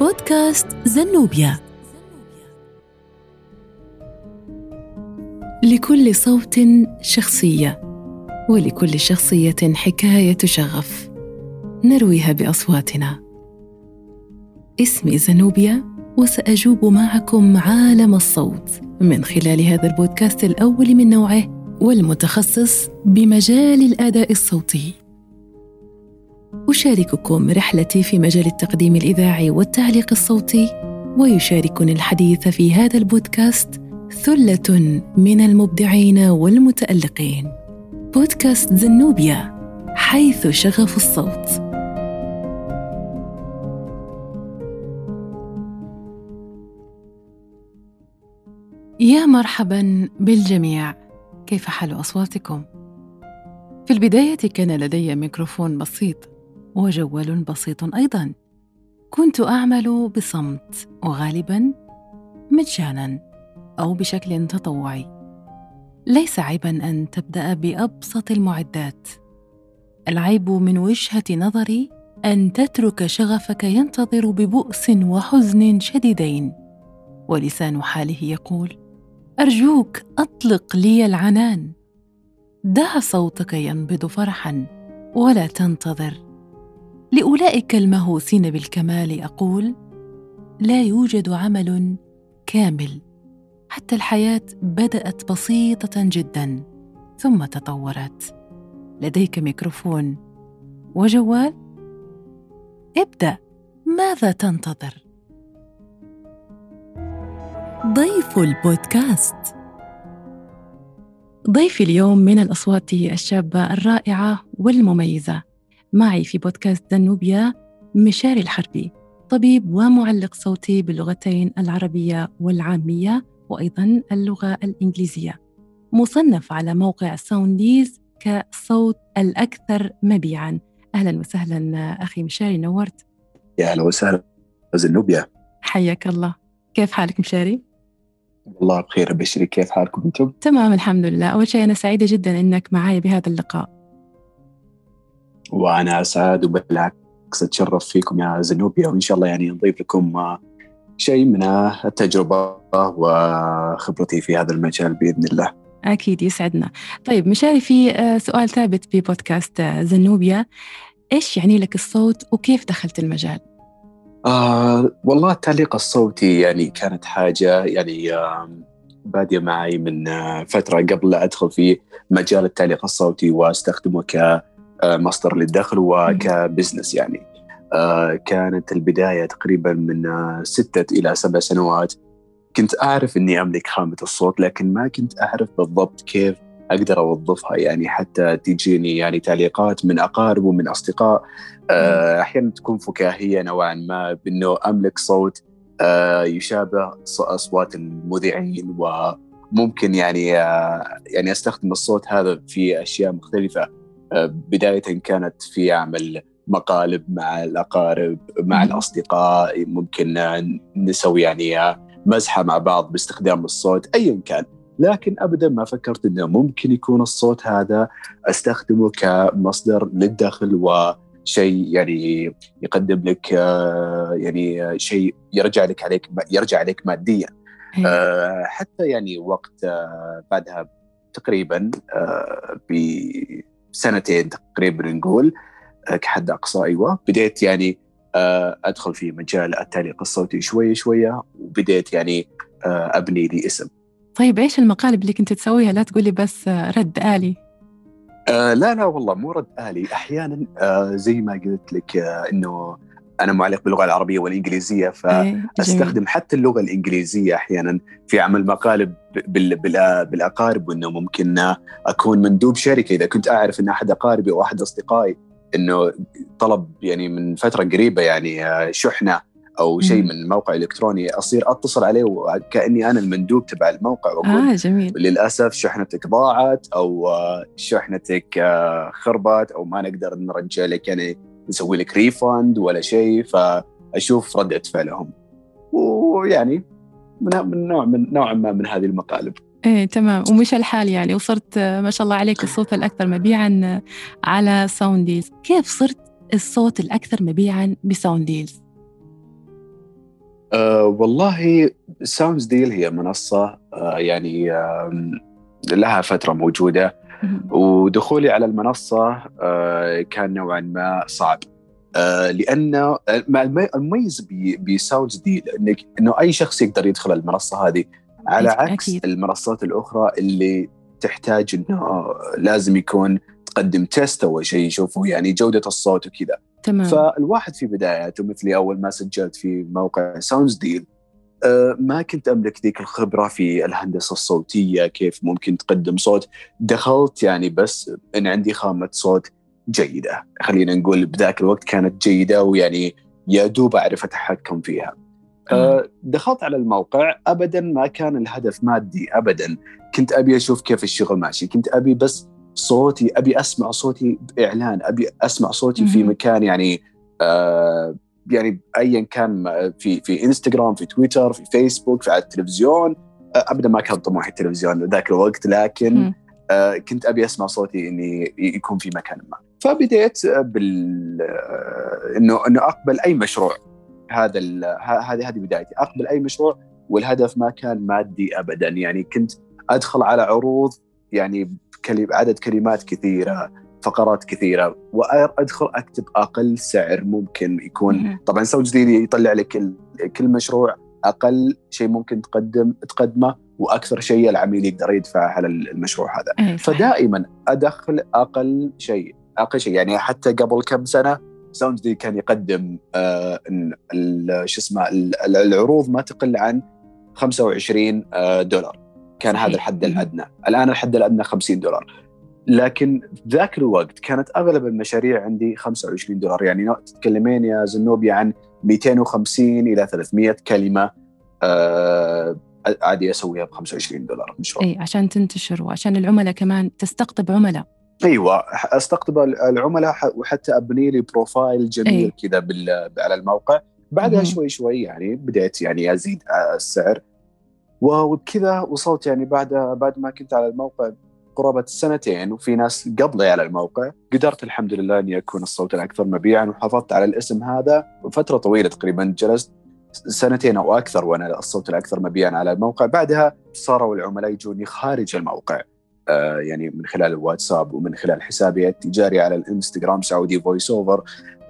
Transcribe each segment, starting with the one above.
بودكاست زنوبيا. لكل صوت شخصية ولكل شخصية حكاية شغف. نرويها بأصواتنا. اسمي زنوبيا وسأجوب معكم عالم الصوت من خلال هذا البودكاست الأول من نوعه والمتخصص بمجال الأداء الصوتي. أشارككم رحلتي في مجال التقديم الإذاعي والتعليق الصوتي ويشاركني الحديث في هذا البودكاست ثلة من المبدعين والمتألقين. بودكاست زنوبيا حيث شغف الصوت. يا مرحبا بالجميع. كيف حال أصواتكم؟ في البداية كان لدي ميكروفون بسيط. وجوال بسيط أيضا. كنت أعمل بصمت وغالبا مجانا أو بشكل تطوعي. ليس عيبا أن تبدأ بأبسط المعدات. العيب من وجهة نظري أن تترك شغفك ينتظر ببؤس وحزن شديدين. ولسان حاله يقول أرجوك أطلق لي العنان. دع صوتك ينبض فرحا ولا تنتظر. لأولئك المهووسين بالكمال أقول لا يوجد عمل كامل حتى الحياة بدأت بسيطة جدا ثم تطورت. لديك ميكروفون. وجوال؟ ابدأ. ماذا تنتظر؟ ضيف البودكاست. ضيفي اليوم من الأصوات الشابة الرائعة والمميزة. معي في بودكاست زنوبيا مشاري الحربي طبيب ومعلق صوتي باللغتين العربية والعامية وأيضا اللغة الإنجليزية. مصنف على موقع ساونديلز كصوت الأكثر مبيعا. أهلا وسهلا أخي مشاري نورت. يا أهلا وسهلا. زنوبيا حياك الله. كيف حالك مشاري؟ والله بخير بشري كيف حالكم أنتم؟ تمام الحمد لله. أول شيء أنا سعيدة جدا أنك معي بهذا اللقاء. وأنا اسعد وبالعكس أتشرف فيكم يا زنوبيا وإن شاء الله يعني نضيف لكم شيء من التجربة وخبرتي في هذا المجال بإذن الله. أكيد يسعدنا. طيب مشاري في آه، سؤال ثابت في بودكاست آه، زنوبيا إيش يعني لك الصوت وكيف دخلت المجال؟ آه والله التعليق الصوتي يعني كانت حاجة يعني آه بادية معي من آه فترة قبل لا أدخل في مجال التعليق الصوتي واستخدمه ك آه، مصدر للدخل وكبزنس يعني. آه، كانت البداية تقريبا من آه، ستة إلى سبع سنوات. كنت أعرف إني أملك خامة الصوت لكن ما كنت أعرف بالضبط كيف أقدر أوظفها. يعني حتى تجيني يعني تعليقات من أقارب ومن أصدقاء. أحيانا تكون فكاهية نوعا ما بأنه أملك صوت يشابه أصوات المذيعين وممكن يعني يعني أستخدم الصوت هذا في أشياء مختلفة. بداية كانت في أعمل مقالب مع الأقارب مع الأصدقاء ممكن نسوي يعني مزحة مع بعض باستخدام الصوت أيا كان. لكن ابدا ما فكرت إنه ممكن يكون الصوت هذا أستخدمه كمصدر للدخل وشيء يعني يقدم لك يعني شيء يرجع لك عليك يرجع عليك ماديا. أه حتى يعني وقت بعدها تقريبا سنتين تقريبا نقول آه، كحد أقصى أيوه بديت يعني آه، أدخل في مجال التعليق الصوتي شوية شوية وبديت يعني آه، أبني لي اسم. طيب إيش المقالب اللي كنت تسويها؟ لا تقولي بس رد آلي. آه لا لا والله مو رد آلي، أحيانا آه زي ما قلت لك آه إنه أنا معلق باللغة العربية والإنجليزية إيه، فأستخدم حتى اللغة الإنجليزية أحيانا في عمل مقالب بالأقارب وإنه ممكن أكون مندوب شركة. إذا كنت أعرف إن أحد أقاربي أو أحد أصدقائي إنه طلب يعني من فترة قريبة يعني شحنة أو شيء من موقع إلكتروني أصير أتصل عليه وكأني أنا المندوب تبع الموقع وأقول آه جميل. للأسف شحنتك ضاعت أو شحنتك خربت أو ما نقدر نرجع لك يعني نسوي لك ريفند ولا شيء فأشوف رده فعلهم. ويعني من نوع من نوع ما من هذه المقالب إيه تمام. ومش الحال يعني. وصرت ما شاء الله عليك الصوت الأكثر مبيعا على ساونديلز كيف صرت الصوت الأكثر مبيعا بساونديلز أه والله ساونديلز هي منصة أه يعني أه لها فترة موجودة. ودخولي على المنصة أه كان نوعا ما صعب. أه لأنه المميز بساونديلز انك إنه أي شخص يقدر يدخل المنصة هذه على عكس أكيد. المنصات الأخرى اللي تحتاج إنه لازم يكون تقدم test اول شيء يشوفوا يعني جودة الصوت وكذا. تمام. فالواحد في بداياته مثلي أول ما سجلت في موقع ساونديلز ما كنت أملك ذيك الخبرة في الهندسة الصوتية كيف ممكن تقدم صوت. دخلت يعني بس إن عندي خامة صوت جيدة. خلينا نقول بذاك الوقت كانت جيدة ويعني يا دوب أعرف أتحكم فيها. أه دخلت على الموقع. ابدا ما كان الهدف مادي ابدا. كنت أبي أشوف كيف الشغل ماشي. كنت أبي بس صوتي أبي أسمع صوتي بإعلان. أبي أسمع صوتي في مكان يعني آه يعني ايا كان في في انستغرام في تويتر في فيسبوك في على التلفزيون آه ابدا ما كان طموحي التلفزيون ذاك الوقت لكن آه كنت أبي أسمع صوتي إني يكون في مكان ما. فبديت بال آه، إنه إنه أقبل أي مشروع. هذا هذه هذه بدايتي. أقبل أي مشروع والهدف ما كان مادي ابدا. يعني كنت أدخل على عروض يعني عدد كلمات كثيرة. فقرات كثيرة. وأدخل أكتب أقل سعر ممكن يكون. طبعا سوي جديد يطلع لك كل مشروع أقل شيء ممكن تقدم تقدمه وأكثر شيء العميل يقدر يدفع على المشروع هذا. فدائما أدخل أقل شيء. أقل شيء يعني حتى قبل كم سنة ساوند دي كان يقدم آه شو اسمه العروض ما تقل عن 25 آه دولار. كان. هذا الحد الأدنى. الآن الحد الأدنى 50 دولار. لكن ذاك الوقت كانت أغلب المشاريع عندي 25 دولار. يعني تتكلمين يا زنوبيا عن 250 إلى 300 كلمة آه عادي أسويها ب 25 دولار مشروع إي عشان تنتشر وعشان العملاء كمان تستقطب عملاء. أيوه أستقطب العملاء وحتى أبني لي profile جميل أي. كذا على الموقع. بعدها شوي شوي يعني بديت يعني أزيد السعر. وبكذا وصلت يعني بعد بعد ما كنت على الموقع قرابة سنتين وفي ناس قبلي على الموقع. قدرت الحمد لله إني أكون الصوت الأكثر مبيعا وحافظت على الاسم هذا. فترة طويلة تقريبا جلست سنتين أو أكثر وأنا الصوت الأكثر مبيعا على الموقع. بعدها صاروا العملاء يجوني خارج الموقع آه يعني من خلال الواتساب ومن خلال حسابي التجاري على الإنستغرام Saudi Voice Over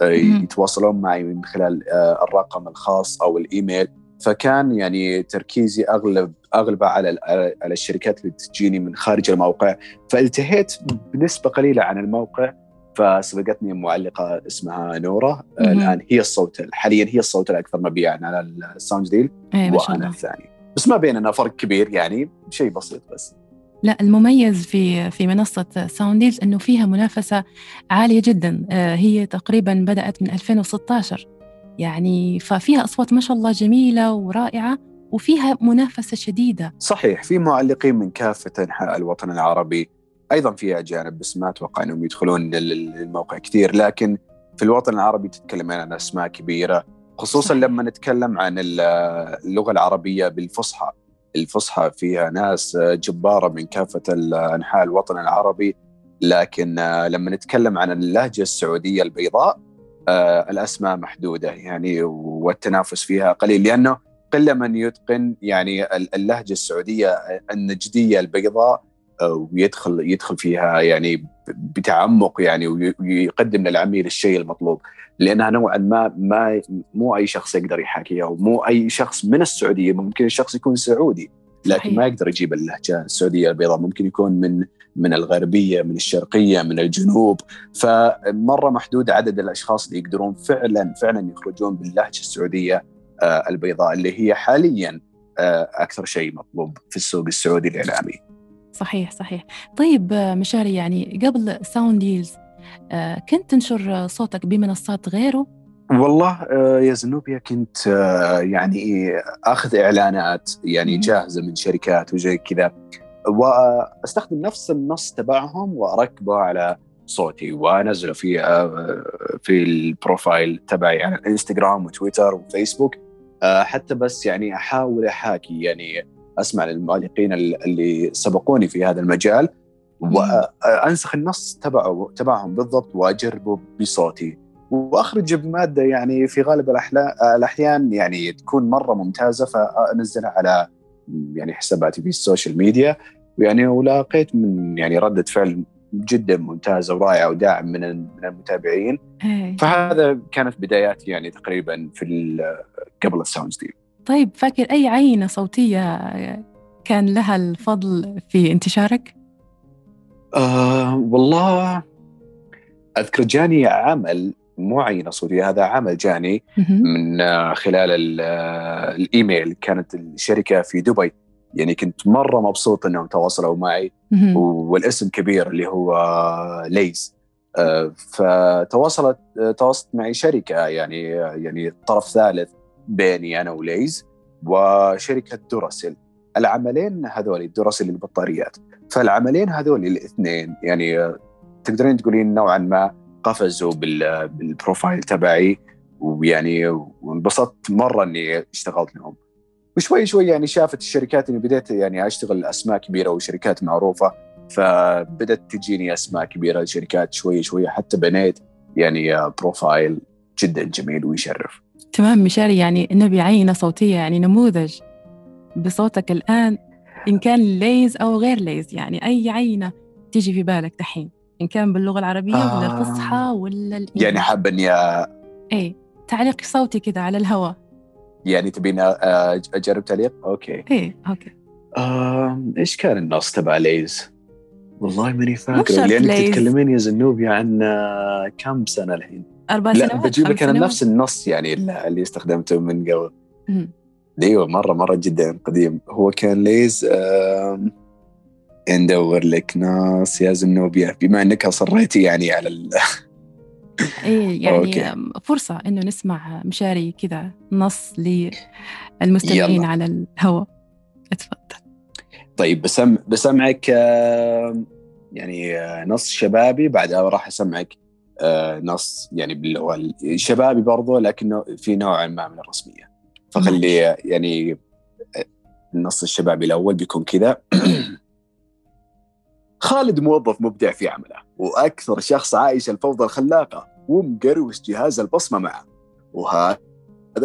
آه يتواصلون معي من خلال آه الرقم الخاص أو الإيميل. فكان يعني تركيزي اغلب أغلبه على على الشركات اللي تجيني من خارج الموقع. فالتهيت بنسبة قليلة عن الموقع فسبقتني معلقة اسمها نورة. الآن هي الصوت حاليا هي الصوت الأكثر مبيعا على الساونديلز إيه، وأنا الثاني. بس ما بيننا فرق كبير يعني شيء بسيط بس. لا المميز في في منصة ساونديلز إنه فيها منافسة عالية جدا. آه، هي تقريبا بدأت من 2016 يعني ففيها أصوات ما شاء الله جميلة ورائعة وفيها منافسة شديدة صحيح في معلقين من كافة أنحاء الوطن العربي أيضا في أجانب بس ما أتوقع أنهم يدخلون للموقع كثير لكن في الوطن العربي تتكلم عن أسماء كبيرة خصوصا صحيح. لما نتكلم عن اللغة العربية بالفصحى الفصحى فيها ناس جبارة من كافة أنحاء الوطن العربي لكن لما نتكلم عن اللهجة السعودية البيضاء الأسماء محدودة يعني والتنافس فيها قليل لأنه قلة من يتقن يعني اللهجة السعودية النجدية البيضاء آه، ويدخل يدخل فيها يعني بتعمق يعني ويقدم للعميل الشيء المطلوب. لأنها نوعا ما ما مو أي شخص يقدر يحاكيها ومو أي شخص من السعودية ممكن الشخص يكون سعودي. لكن ما يقدر يجيب اللهجة السعودية البيضاء ممكن يكون من من الغربية من الشرقية من الجنوب فمرة محدود عدد الأشخاص اللي يقدرون فعلا فعلا يخرجون باللهجة السعودية آه، البيضاء اللي هي حاليا آه، أكثر شيء مطلوب في السوق السعودي الاعلامي. صحيح صحيح. طيب آه، مشاري يعني قبل Sound Deals كنت تنشر صوتك بمنصات غيره والله يا زنوبيا كنت يعني أخذ إعلانات يعني جاهزة من شركات وزي كذا وأستخدم نفس النص تبعهم وأركبه على صوتي وأنزله في آه، في البروفايل تبعي على الإنستغرام وتويتر وفيسبوك. آه، حتى بس يعني أحاول أحاكي يعني أسمع للمعلقين اللي سبقوني في هذا المجال وانسخ النص تبعه تبعهم بالضبط وأجربه بصوتي. وأخرج بمادة يعني في غالب الأحيان يعني تكون مرة ممتازة فأنزلها على يعني حساباتي في ال social media يعني ولاقيت من يعني ردة فعل جدا ممتازة ورائعة وداعم من من المتابعين إيه. فهذا كانت بداياتي يعني تقريبا في قبل ال Sound Deal طيب فاكر أي عينة صوتية كان لها الفضل في انتشارك؟ آه والله أذكر جاني عمل مو عينه صوتيه هذا عمل جاني من خلال الإيميل. كانت الشركة في دبي. يعني كنت مرة مبسوط إنهم تواصلوا معي. والاسم كبير اللي هو ليز. آه، فتواصلت تواصلت معي شركة. يعني يعني طرف ثالث بيني أنا وليز وشركة دوراسيل. العملين هذول Duracell للبطاريات فالعملين هذول الاثنين يعني تقدرين تقولين نوعا ما قفزوا بال profile تبعي ويعني وانبسطت مرة إني اشتغلت لهم وشوي شوي يعني شافت الشركات إني بديت يعني أشتغل أسماء كبيرة وشركات معروفة فبدت تجيني أسماء كبيرة شركات شوي شوي حتى بنيت يعني profile جدا جميل ويشرف. تمام مشاري يعني نبي عينه صوتية يعني نموذج بصوتك الآن إن كان Lay's أو غير Lay's يعني أي عينة تيجي في بالك دحين؟ إن كان باللغة العربية آه. ولا الفصحى ولا الإنجليزي. يعني حابه إني إيه تعليق صوتي كذا على الهواء يعني تبين أجرب تعليق؟ okay إيه okay آه، إيش كان النص تبع Lay's؟ والله ماني فاكر لأنك تتكلمين يا زنوبيا عن آه، كم سنة الحين؟ أربع سنوات لا بجيب لك أنا نفس النص يعني اللي استخدمته من قبل أيوه مرة مرة جدا قديم هو كان ليز آه ندور لك ناس يا زنوبيا بما أنك أصريتي يعني على ال إيه يعني أوكي. فرصة إنه نسمع مشاري كذا نص للمستمعين. على الهواء. اتفضل. طيب بسم بسمعك يعني نص شبابي بعدها راح أسمعك نص يعني باللغة الشبابي برضو لكنه في نوع ما من الرسمية. فخلي يعني النص الشبابي الأول بيكون كذا. خالد موظف مبدع في عمله وأكثر شخص عايش الفوضى الخلاقة ومقروش جهاز البصمة معه. وهذا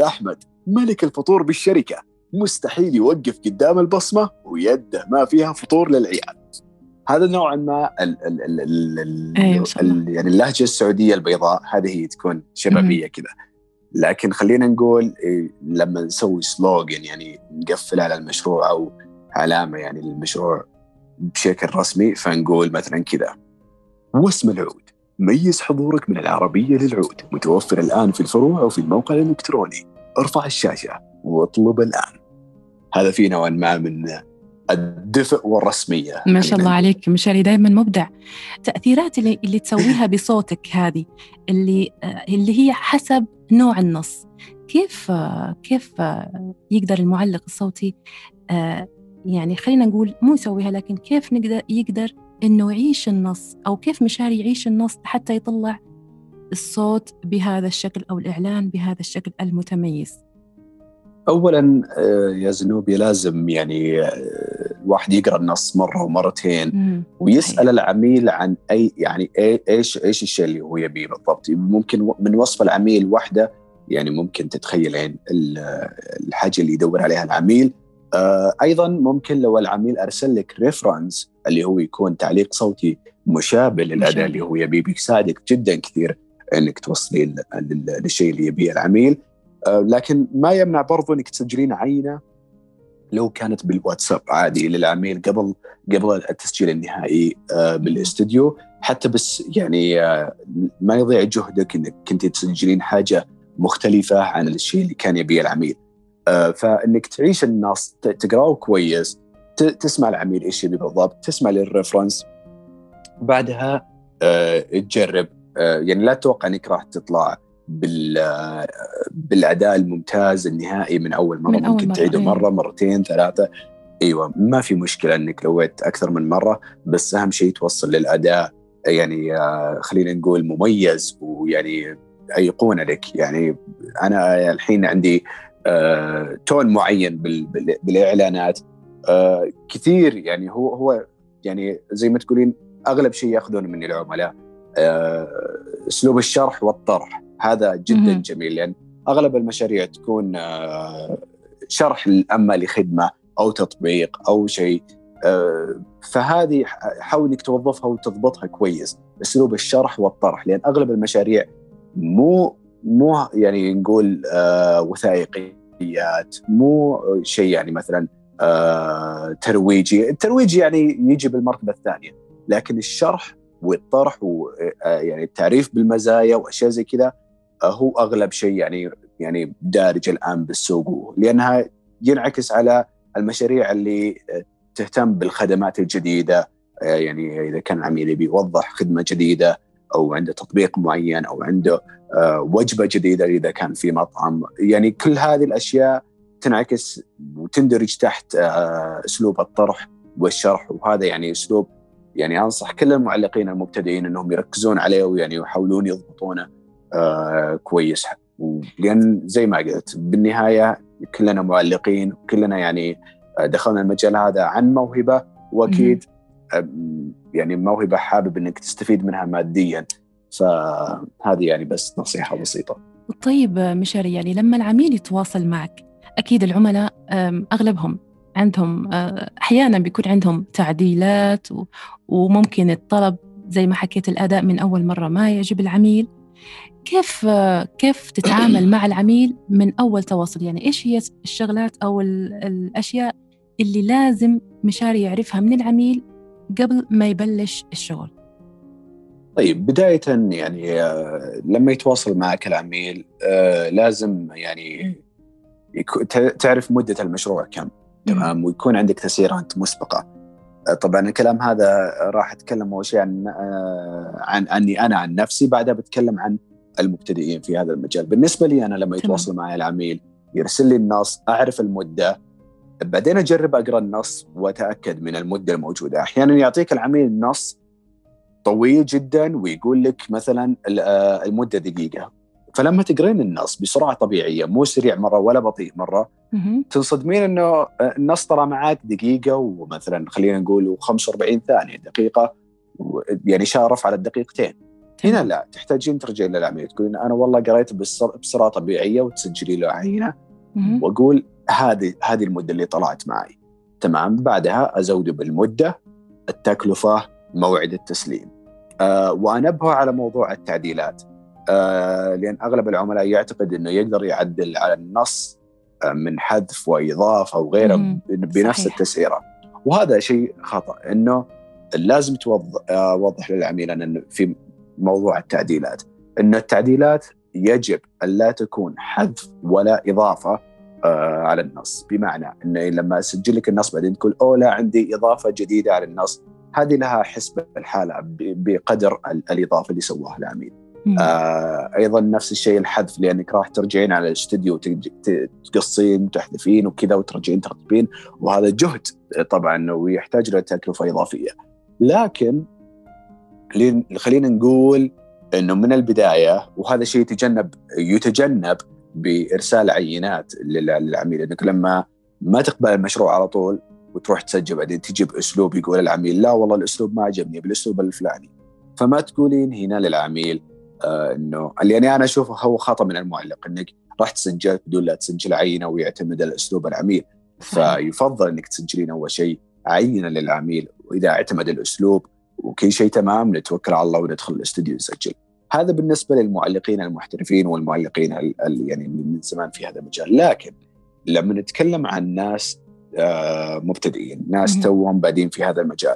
أحمد ملك الفطور بالشركة مستحيل يوقف قدام البصمة ويده ما فيها فطور للعيال. هذا نوعا ما ال ال ال ال ال أيوة ال يعني اللهجة السعودية البيضاء هذه هي تكون شبابية كذا. لكن خلينا نقول إيه، لما نسوي سلوغن يعني نقفل على المشروع أو علامة يعني للمشروع بشكل رسمي فنقول مثلا كذا. واسم العود. ميز حضورك من العربية للعود. متوفر الآن في الفروع وفي الموقع الإلكتروني. ارفع الشاشة واطلب الآن. هذا في نوع ما من الدفء والرسمية. ما شاء الله عليك مشاري دائما مبدع. تأثيرات اللي, اللي تسويها بصوتك هذه اللي اللي هي حسب نوع النص. كيف كيف يقدر المعلق الصوتي يعني خلينا نقول مو يسويها لكن كيف نقدر يقدر إنه يعيش النص أو كيف مشاري يعيش النص حتى يطلع الصوت بهذا الشكل أو الإعلان بهذا الشكل المتميز؟ اولا آه، يا زنوبي لازم يعني آه، الواحد يقرأ النص مرة ومرتين ويسأل العميل عن أي يعني إيش إيش الشيء اللي هو يبيه بالضبط. ممكن من وصف العميل وحدة يعني ممكن تتخيلين الحاجة اللي يدور عليها العميل أيضا ممكن لو العميل أرسل لك ريفرنس اللي هو يكون تعليق صوتي مشابه للاداء اللي هو يبيه بيساعدك جدا كثير إنك توصلي للشيء اللي يبيه العميل. آه، لكن ما يمنع برضو إنك تسجلين عينة لو كانت بالواتساب عادي للعميل قبل قبل التسجيل النهائي آه، بالاستوديو. حتى بس يعني ما يضيع جهدك إنك كنت تسجلين حاجة مختلفة عن الشيء اللي كان يبيه العميل. آه، فإنك تعيش النص تقراه كويس تسمع العميل إيش يبي بالضبط تسمع للريفرنس بعدها آه، تجرب آه، يعني لا تتوقع إنك راح تطلع بال بالاداء الممتاز النهائي من أول مرة من ممكن تعيده إيه. مرة مرتين ثلاثة أيوه ما في مشكلة إنك لويت أكثر من مرة بس أهم شيء توصل للأداء يعني خلينا نقول مميز ويعني ايقونه لك يعني أنا الحين عندي آه، تون معين بالإعلانات. آه، كثير يعني هو هو يعني زي ما تقولين أغلب شيء ياخذونه مني العملاء. آه، أسلوب الشرح والطرح هذا جدا جميل. لأن أغلب المشاريع تكون آه، شرح أما لخدمة أو تطبيق أو شيء. آه، فهذه حاول إنك توظفها وتضبطها كويس. أسلوب الشرح والطرح لأن أغلب المشاريع مو مو يعني نقول آه، وثائقيات مو شيء يعني مثلا آه، ترويجي. الترويج يعني يجي بالمرتبة الثانية لكن الشرح والطرح ويعني التعريف بالمزايا وأشياء زي كذا هو أغلب شيء يعني يعني دارج الآن بالسوق لأنها ينعكس على المشاريع اللي تهتم بالخدمات الجديدة آه، يعني إذا كان عميل يبي يوضح خدمة جديدة أو عنده تطبيق معين أو عنده آه، وجبة جديدة إذا كان في مطعم. يعني كل هذه الأشياء تنعكس وتندرج تحت آه، أسلوب الطرح والشرح. وهذا يعني أسلوب يعني أنصح كل المعلقين المبتدئين إنهم يركزون عليه ويعني يحاولون يضبطونه كويس. لأن زي ما قلت بالنهاية كلنا معلقين وكلنا يعني دخلنا المجال هذا عن موهبة. وأكيد يعني موهبة حابب إنك تستفيد منها ماديا. فهذه يعني بس نصيحة بسيطة. طيب مشاري يعني لما العميل يتواصل معك أكيد العملاء أغلبهم عندهم أحيانا بيكون عندهم تعديلات وممكن الطلب زي ما حكيت الأداء من أول مرة ما يعجب العميل. كيف كيف تتعامل مع العميل من أول تواصل؟ يعني إيش هي الشغلات أو الأشياء اللي لازم مشاري يعرفها من العميل قبل ما يبلش الشغل. طيب بداية يعني آه، لما يتواصل معك العميل آه، لازم يعني تعرف مدة المشروع كم تمام؟ ويكون عندك تسييرات مسبقة. آه، طبعا الكلام هذا راح أتكلم أول شيء عن عن عني أنا عن نفسي بعدها بتكلم عن المبتدئين في هذا المجال. بالنسبة لي أنا لما يتواصل معي العميل يرسل لي النص أعرف المدة بعدين أجرب أقرأ النص وأتأكد من المدة الموجودة. أحيانا يعطيك العميل النص طويل جدا ويقول لك مثلا آه، المدة دقيقة. فلما تقرين النص بسرعة طبيعية مو سريع مرة ولا بطيء مرة تنصدمين إنه النص ترى معك دقيقة ومثلا خلينا نقول 45 ثانية دقيقة يعني شارف على الدقيقتين. هنا لا تحتاجين ترجعين للعميل تقولين أنا والله قريت بسرعة طبيعية وتسجلي له عينة وأقول هذه هذه المدة اللي طلعت معي. تمام؟ بعدها أزود بالمدة التكلفة موعد التسليم. أه وانبه على موضوع التعديلات. أه لأن أغلب العملاء يعتقد إنه يقدر يعدل على النص آه، من حذف وإضافة وغيره بنفس صحيح. التسعيرة. وهذا شيء خطأ إنه لازم توضح للعميل أن في موضوع التعديلات. إن التعديلات يجب أن لا تكون حذف ولا إضافة آه على النص بمعنى إنه لما اسجل لك النص بعدين تقول أوه لا عندي إضافة جديدة على النص هذه لها حسبه الحالة بقدر الإضافة اللي سواها العميل. آه أيضا نفس الشيء الحذف لأنك راح ترجعين على الاستوديو تقصين وتحذفين وكذا وترجعين ترتبين وهذا جهد طبعا ويحتاج له تكلفة إضافية. لكن خلينا نقول إنه من البداية وهذا شيء يتجنب يتجنب بإرسال عينات للعميل. إنك لما ما تقبل المشروع على طول وتروح تسجل بعدين تجي باسلوب يقول العميل لا والله الأسلوب ما عجبني بالأسلوب الفلاني. فما تقولين هنا للعميل آه إنه اللي يعني أنا أشوفه هو خطأ من المعلق إنك راح تسجل بدون لا تسجل عينة ويعتمد على اسلوب العميل فيفضل إنك تسجلين أول شيء عينة للعميل وإذا اعتمد الأسلوب وكل شيء تمام نتوكل على الله وندخل الأستوديو نسجل. هذا بالنسبة للمعلقين المحترفين والمعلقين يعني من زمان في هذا المجال. لكن لما نتكلم عن ناس آه، مبتدئين ناس توهم بادين في هذا المجال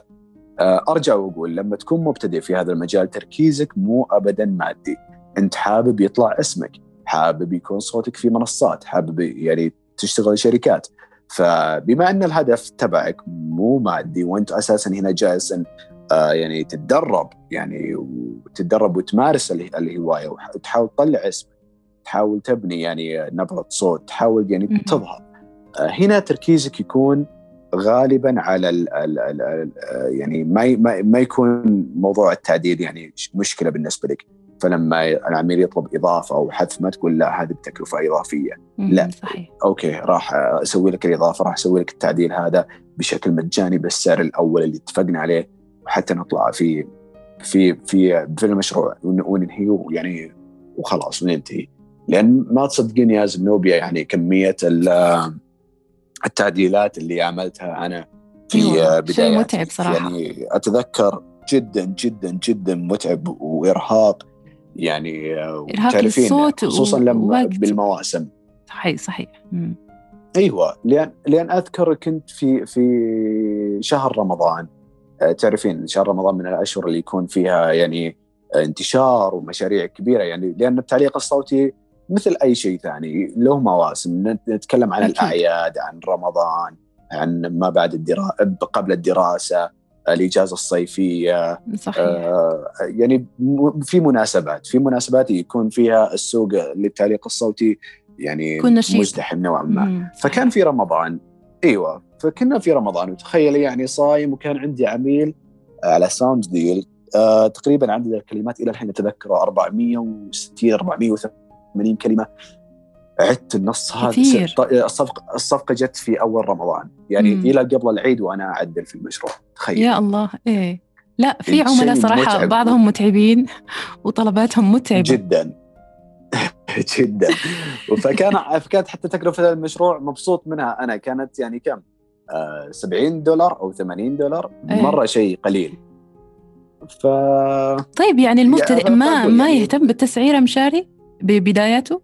آه، أرجع وأقول لما تكون مبتدئ في هذا المجال تركيزك مو ابدا مادي. أنت حابب يطلع اسمك حابب يكون صوتك في منصات حابب يعني تشتغل شركات. فبما أن الهدف تبعك مو مادي وأنت أساسا هنا جالس يعني تتدرب يعني وتتدرب وتمارس الهواية وتحاول تطلع اسمك تحاول تبني يعني نبرة صوت تحاول يعني تظهر. آه هنا تركيزك يكون غالبا على ال ال ال ال يعني ما ما يكون موضوع التعديل يعني مشكلة بالنسبة لك. فلما العميل يطلب إضافة أو حذف ما تقول لا هذه بتكلفة إضافية. لا. صحيح. أوكي راح أسوي لك الإضافة راح أسوي لك التعديل هذا بشكل مجاني بالسعر الأول اللي اتفقنا عليه. وحتى نطلع في في في في المشروع وننهيه يعني وخلاص وننتهي. لأن ما تصدقين يا زنوبيا يعني كمية التعديلات اللي عملتها أنا في أيوة. بداية متعب صراحة. يعني أتذكر جدا جدا جدا متعب وإرهاق. يعني إرهاق للصوت خصوصا لما بالمواسم. صحيح صحيح. مم. أيوه لأن لأن أذكر كنت في في شهر رمضان. تعرفين شهر رمضان من الأشهر اللي يكون فيها يعني انتشار ومشاريع كبيرة يعني لأن التعليق الصوتي مثل أي شيء ثاني له مواسم. نتكلم عن. الأعياد عن رمضان عن ما بعد الدراسه قبل الدراسة الإجازة الصيفية صحيح. آه يعني في مناسبات في مناسبات يكون فيها السوق للتعليق الصوتي يعني مزدحم نوعا ما. فكان في رمضان إيوه فكنا في رمضان وتخيلي يعني صايم وكان عندي عميل على ساوند ديل آه تقريبا عدد الكلمات إلى الحين أتذكره 460 480 كلمة. عدت النص هذا الصفقه الصفقة جت في أول رمضان. يعني مم. إلى قبل العيد وأنا أعدل في المشروع تخيل. يا الله إيه. لا في عملاء صراحة متعب. بعضهم متعبين وطلباتهم متعبة. جدا. جدا فكان فكانت حتى تكلفة المشروع مبسوط منها أنا كانت يعني كم؟ آه 70 دولار أو 80 دولار أيه. مرة شيء قليل ف طيب يعني المبتدئ ما ما يعني يهتم بالتسعيره مشاري ببدايته؟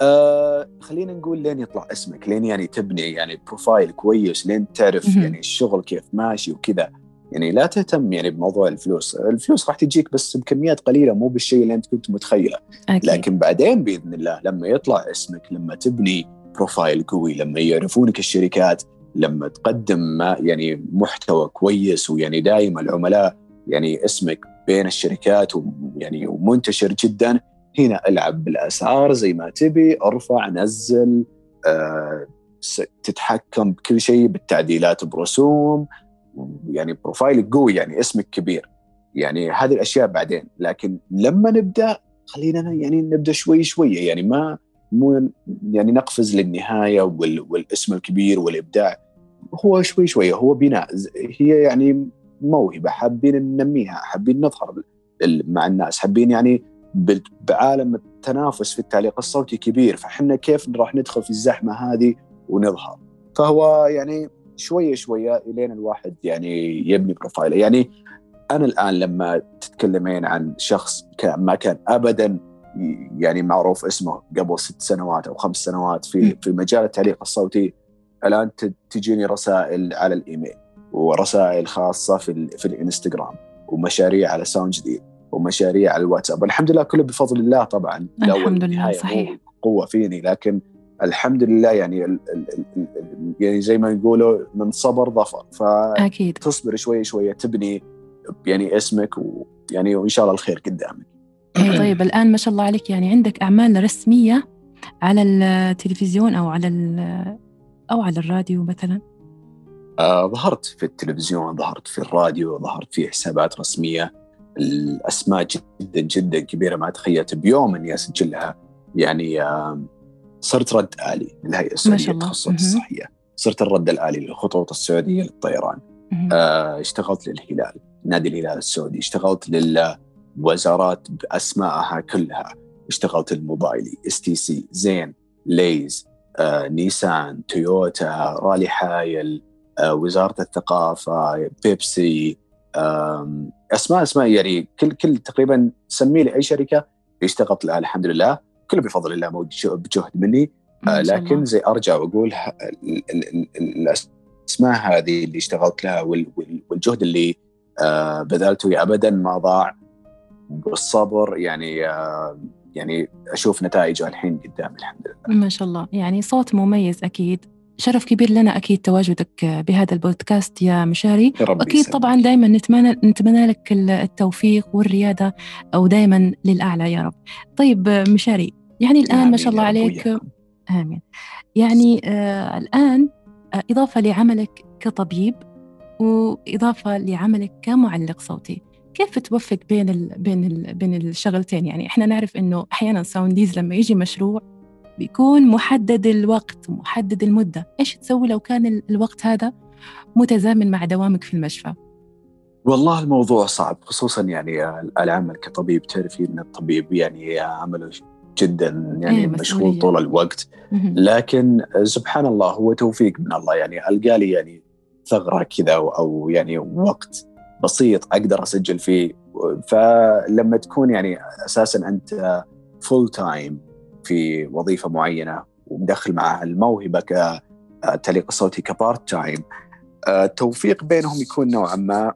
آه خلينا نقول لين يطلع اسمك لين يعني تبني يعني بروفايل كويس لين تعرف يعني الشغل كيف ماشي وكذا يعني لا تهتم يعني بموضوع الفلوس الفلوس راح تجيك بس بكميات قليلة مو بالشيء اللي أنت كنت متخيله أكيد. لكن بعدين بإذن الله لما يطلع اسمك لما تبني بروفايل قوي لما يعرفونك الشركات لما تقدم ما يعني محتوى كويس ويعني دائما العملاء يعني اسمك بين الشركات ويعني ومنتشر جدا هنا ألعب بالأسعار زي ما تبي أرفع نزل أه تتحكم بكل شيء بالتعديلات برسوم يعني بروفايل قوي يعني اسمك كبير. يعني هذه الأشياء بعدين. لكن لما نبدأ خلينا يعني نبدأ شوي شوي. يعني ما مو يعني نقفز للنهاية والاسم الكبير والإبداع. هو شوي شوي هو بناء. هي يعني موهبة. حابين ننميها حابين نظهر مع الناس. حابين يعني بعالم التنافس في التعليق الصوتي كبير. فحنا كيف راح ندخل في الزحمة هذه ونظهر. فهو يعني شوية شوية إلين الواحد يعني يبني profile ه. يعني أنا الآن لما تتكلمين عن شخص ما كان ابدا يعني معروف اسمه قبل ست سنوات أو خمس سنوات في في مجال التعليق الصوتي الآن تجيني رسائل على الإيميل ورسائل خاصة في في الإنستغرام ومشاريع على Sound Deal ومشاريع على الواتساب. الحمد لله كله بفضل الله طبعا. الحمد لله صحيح. قوه فيني لكن الحمد لله يعني ال ال ال يعني زي ما يقولوا من صبر ظفر. فاكيد تصبر شوي شوي تبني يعني اسمك ويعني وإن شاء الله الخير قدامك. إيه، طيب الآن ما شاء الله عليك يعني عندك أعمال رسمية على التلفزيون أو على أو على الراديو مثلا؟ آه ظهرت في التلفزيون ظهرت في الراديو ظهرت في حسابات رسمية. الأسماء جدا جدا كبيرة ما تخيلت بيوم أني أسجلها. يعني آه صرت رد آلي للهيئة السعودية للتخصصات الصحية صرت الرد الآلي للخطوط السعودية للطيران. آه اشتغلت للهلال نادي الهلال السعودي. اشتغلت للوزارات بأسمائها كلها. اشتغلت لموبايلي STC زين Lay's آه، نيسان تويوتا رالي حايل آه، وزارة الثقافة بيبسي آه، أسماء أسماء يعني كل كل تقريبا سمي لي اي شركة. اشتغلت لها الحمد لله. كله بفضل الله بجهد مني. آه لكن زي أرجع وأقول الأسماء هذه اللي اشتغلت لها والجهد اللي آه بذلته ابدا ما ضاع بالصبر. يعني آه يعني أشوف نتائجه الحين قدامي الحمد لله. ما شاء الله. يعني صوت مميز أكيد. شرف كبير لنا أكيد تواجدك بهذا البودكاست يا مشاري. واكيد طبعا دائما نتمنى نتمنى لك التوفيق والريادة أو دائما للأعلى يا رب. طيب مشاري يعني الآن ما شاء الله عليك. آمين. يعني آه الآن آه إضافة لعملك كطبيب وإضافة لعملك كمعلق صوتي. كيف توفق بين ال بين ال بين الشغلتين؟ يعني إحنا نعرف إنه أحيانا ساونديز لما يجي مشروع بيكون محدد الوقت ومحدد المدة إيش تسوي لو كان الوقت هذا متزامن مع دوامك في المشفى؟ والله الموضوع صعب خصوصا يعني العمل كطبيب تعرفي إن الطبيب يعني عمله جدا يعني إيه، مشغول. طول الوقت. لكن سبحان الله هو توفيق من الله يعني ألقى لي يعني ثغرة كذا أو يعني وقت بسيط أقدر أسجل فيه فلما تكون يعني أساسا أنت full time في وظيفة معينة ومدخل معها الموهبة كالتعليق الصوتي ك part time. التوفيق بينهم يكون نوعا ما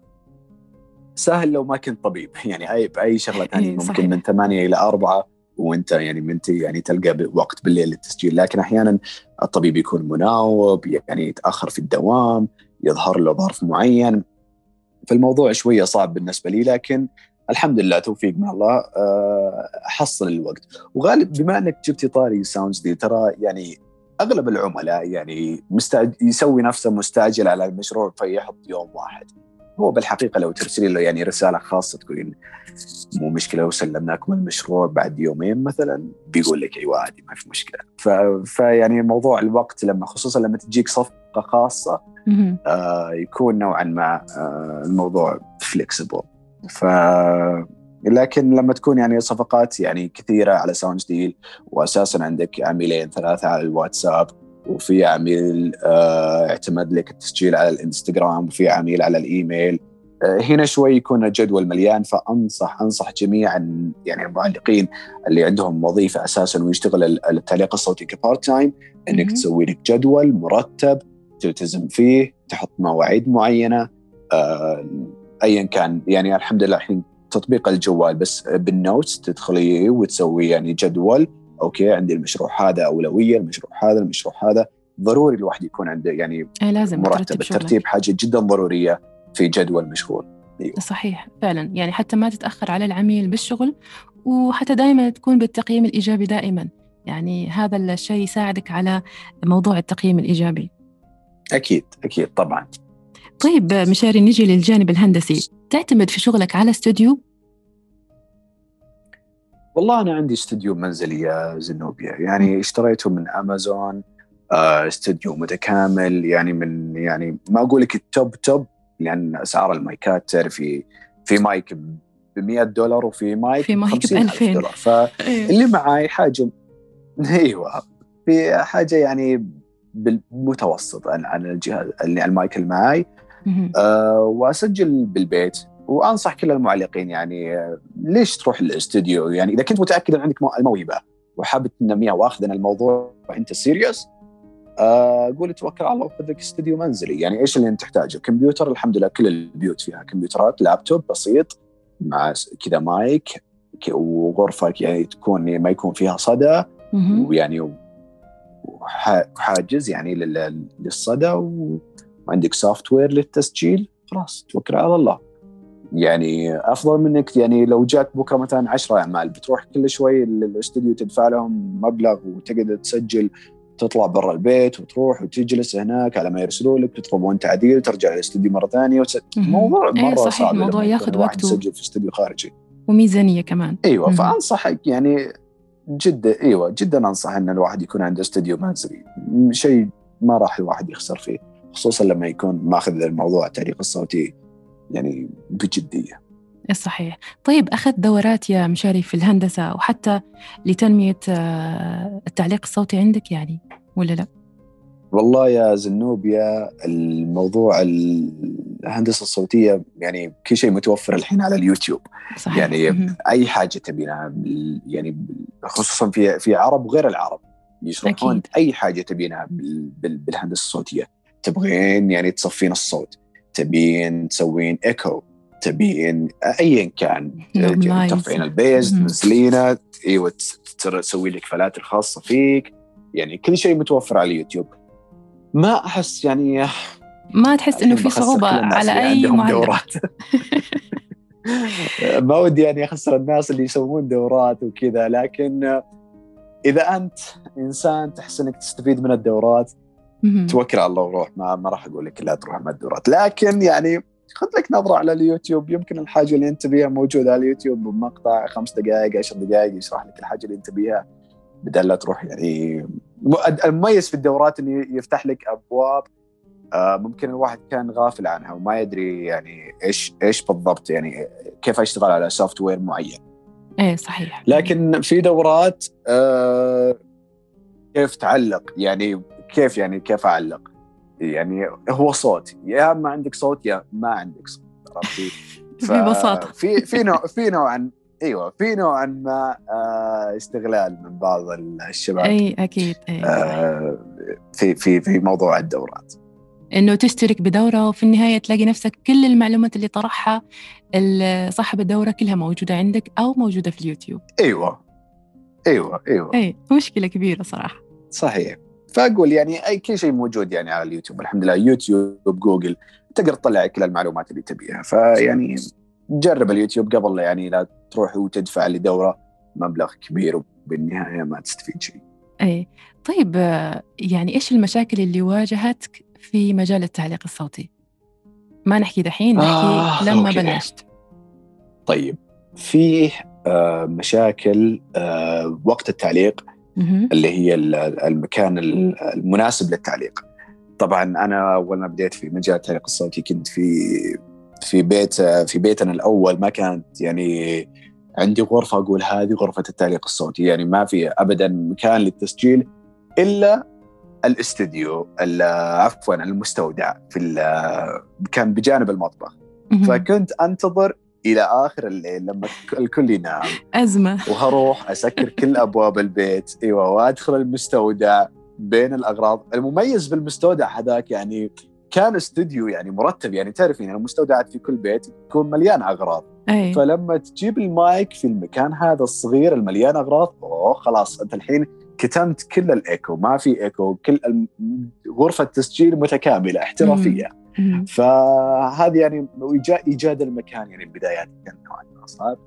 سهل لو ما كنت طبيب. يعني اي باي شغلة ثانية إيه، ممكن صحيح. من ثمانية إلى أربعة وأنت يعني من يعني تلقى وقت بالليل للتسجيل. لكن أحيانا الطبيب يكون مناوب يعني يتأخر في الدوام يظهر له ظرف معين. فالموضوع شوية صعب بالنسبة لي لكن الحمد لله توفيق من الله آه، احصل الوقت. وغالب بما انك جبتي طاري Sound Deals ترى يعني اغلب العملاء يعني مستعد يسوي نفسه مستعجل على المشروع فيحط يوم واحد. هو بالحقيقة لو ترسلي له يعني رسالة خاصة تقولين مو مشكلة لو سلمناكم المشروع بعد يومين مثلا بيقول لك أيوه عادي ما في مشكلة. ف... فيعني موضوع الوقت لما خصوصا لما تجيك صفقة خاصة. آه يكون نوعا ما آه الموضوع flexible ف لكن لما تكون يعني صفقات يعني كثيرة على Sound Deal واساسا عندك عميلين ثلاثة على الواتساب وفي عميل آه اعتمد لك التسجيل على الإنستغرام وفي عميل على الإيميل آه هنا شوي يكون الجدول مليان فأنصح أنصح جميع يعني المعلقين اللي عندهم وظيفة أساسا ويشتغل التعليق الصوتي كبارت تايم إنك. تسوي لك جدول مرتب تلتزم فيه تحط مواعيد معينة آه، ايا كان. يعني الحمد لله الحين تطبيق الجوال بس بال notes تدخلي وتسوي يعني جدول. okay عندي المشروع هذا أولوية المشروع هذا المشروع هذا. ضروري الواحد يكون عنده يعني إيه، لازم مرتب. الترتيب حاجة جدا ضرورية في جدول مشغول. صحيح فعلا. يعني حتى ما تتأخر على العميل بالشغل وحتى دائما تكون بالتقييم الإيجابي دائما. يعني هذا الشيء يساعدك على موضوع التقييم الإيجابي. أكيد أكيد طبعا. طيب مشاري نجي للجانب الهندسي. تعتمد في شغلك على استوديو والله أنا عندي استوديو منزلي يا زنوبيا يعني اشتريته من أمازون آه، استوديو متكامل. يعني من يعني ما أقول لك ال top top لأن أسعار المايكات تعرفي في مايك ب 100 دولار وفي مايك في مايك ب 50,000 2000. دولار. فاللي معاي حاجة أيوه في حاجة يعني بالمتوسط عن عن الجهاز اللي المايك اللي معاي أه وأسجل بالبيت وأنصح كل المعلقين يعني آه، ليش تروح الاستوديو؟ يعني إذا كنت متأكد إن عندك مو- الموهبة وحابب تنميها وأخذ ان الموضوع انت serious آه قول توكل على الله وخذ لك استوديو منزلي. يعني إيش اللي أنت تحتاجه؟ كمبيوتر الحمد لله كل البيوت فيها كمبيوترات لابتوب بسيط مع كذا مايك وغرفة يعني تكون ما يكون فيها صدى. ويعني وح- وحاجز يعني لل- للصدى و- وعندك software للتسجيل خلاص توكل على الله. يعني أفضل منك يعني لو جاك بكرة مثلا 10 أعمال بتروح كل شوي الاستوديو تدفع لهم مبلغ وتقعد تسجل تطلع برا البيت وتروح وتجلس هناك على ما يرسلوا لك تطلبون تعديل ترجع الاستوديو مرة ثانية وتس... موضوع إيه مرة صحيح، صعب الموضوع ياخذ وقته. يسجل في استوديو خارجي. وميزانية كمان. أيوه. فأنصحك يعني جدا أيوه جدا أنصح إن الواحد يكون عنده استوديو منزلي. شيء ما راح الواحد يخسر فيه. خصوصا لما يكون ماخذ الموضوع التعليق الصوتي يعني بجدية صحيح طيب أخذت دورات يا مشاري في الهندسة وحتى لتنمية آه، التعليق الصوتي عندك يعني ولا لا؟ والله يا زنوبيا الموضوع الهندسة الصوتية يعني كل شيء متوفر الحين على اليوتيوب صحيح يعني. أي حاجة تبينها يعني خصوصا في في عرب وغير العرب يشرحون أكيد. أي حاجة تبينها بال- بال- بالهندسة الصوتية تبغين يعني تصفين الصوت تبين تسوين ايكو تبين ايا كان Normalize. ترفعين ال bass. تنزلينه إيوه تس- تسوي لك filters خاصه فيك يعني كل شيء متوفر على اليوتيوب ما أحس يعني ما تحس الحين في الناس على معلق دورات ما ودي يعني أخسر الناس اللي يسوون دورات وكذا لكن إذا أنت إنسان تحس إنك تستفيد من الدورات. توكل على الله وروح. ما, ما راح أقول لك لا تروح مع الدورات لكن يعني خذ لك نظرة على اليوتيوب. يمكن الحاجة اللي أنت تبيها موجودة على اليوتيوب بمقطع خمس دقائق عشر دقائق يشرح لك الحاجة اللي أنت تبيها بدل لا تروح يعني. المميز في الدورات إنه يفتح لك أبواب آه، ممكن الواحد كان غافل عنها وما يدري يعني إيش إيش بالضبط يعني كيف أشتغل على سوفت وير معين. إيه صحيح. لكن في دورات آه، كيف تعلق يعني كيف يعني كيف أعلق؟ يعني هو صوت يا ما عندك صوت يا ما عندك صوت عرفتي ببساطه في في نوع في نوعا أيوه في نوعا ما آه، استغلال من بعض الشباب. أي أكيد أي. آه، في في في موضوع الدورات. إنه تشترك بدورة وفي النهاية تلاقي نفسك كل المعلومات اللي طرحها صاحب الدورة كلها موجودة عندك أو موجودة في اليوتيوب. أيوه أيوه أيوه. أي مشكلة كبيرة صراحة. صحيح. فأقول يعني اي كل شيء موجود يعني على اليوتيوب الحمد لله يوتيوب جوجل تقدر تطلع كل المعلومات اللي تبيها فيعني جرب اليوتيوب قبل يعني لا تروح وتدفع لدورة مبلغ كبير وبالنهاية ما تستفيد شيء. إي طيب يعني إيش المشاكل اللي واجهتك في مجال التعليق الصوتي؟ ما نحكي دحين نحكي آه لما أوكي. بلشت. طيب في آه مشاكل آه وقت التعليق اللي هي المكان المناسب للتعليق. طبعا أنا أول ما بديت في مجال التعليق الصوتي كنت في في بيت في بيتنا الأول ما كانت يعني عندي غرفة أقول هذه غرفة التعليق الصوتي. يعني ما في ابدا مكان للتسجيل إلا الاستديو عفوا المستودع في كان بجانب المطبخ. فكنت أنتظر إلى آخر الليل لما الكل ينام. أزمة. وهروح أسكر كل أبواب البيت. إيوه وأدخل المستودع بين الأغراض. المميز بالمستودع هذاك يعني كان استوديو يعني مرتب. يعني تعرفين يعني المستودعات في كل بيت تكون مليان أغراض. أي. فلما تجيب المايك في المكان هذا الصغير المليان أغراض أوه خلاص أنت الحين كتمت كل الإيكو. ما في إيكو. كل غرفة تسجيل متكاملة احترافية. مم. فهذه يعني إيجاد المكان يعني بدايات كان نوعا ما صعب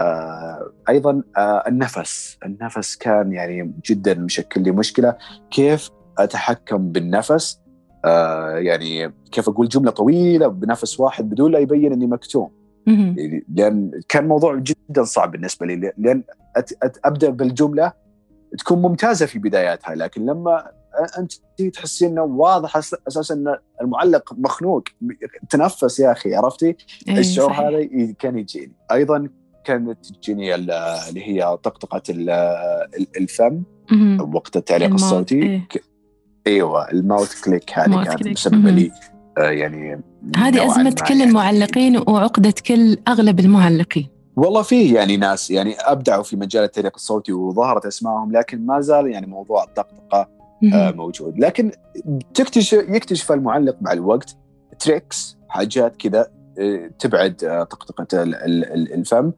آه أيضا آه النفس. النفس كان يعني جدا مشكل لي مشكلة. كيف أتحكم بالنفس؟ آه يعني كيف أقول جملة طويلة بنفس واحد بدون لا يبين إني مكتوم. يعني لأن كان موضوع جدا صعب بالنسبة لي لأن أت أت أبدأ بالجملة تكون ممتازة في بداياتها لكن لما أنت تحسين إنه واضح أساسا إن المعلق مخنوق. تنفس يا أخي عرفتي؟ أيه الشعور هذا كان يجيني. أيضا كانت تجيني اللي هي طقطقة الفم وقت التعليق الصوتي. إيه. أيوه ال mouth click هذه كانت مسببة لي آه يعني هذه أزمة كل يعني. المعلقين وعقدة كل أغلب المعلقين. والله فيه يعني ناس يعني أبدعوا في مجال التعليق الصوتي وظهرت اسمائهم لكن ما زال يعني موضوع الطقطقة موجود. لكن تكتشف يكتشف المعلق مع الوقت. tricks حاجات كذا آه، تبعد آه، طقطقة الفم.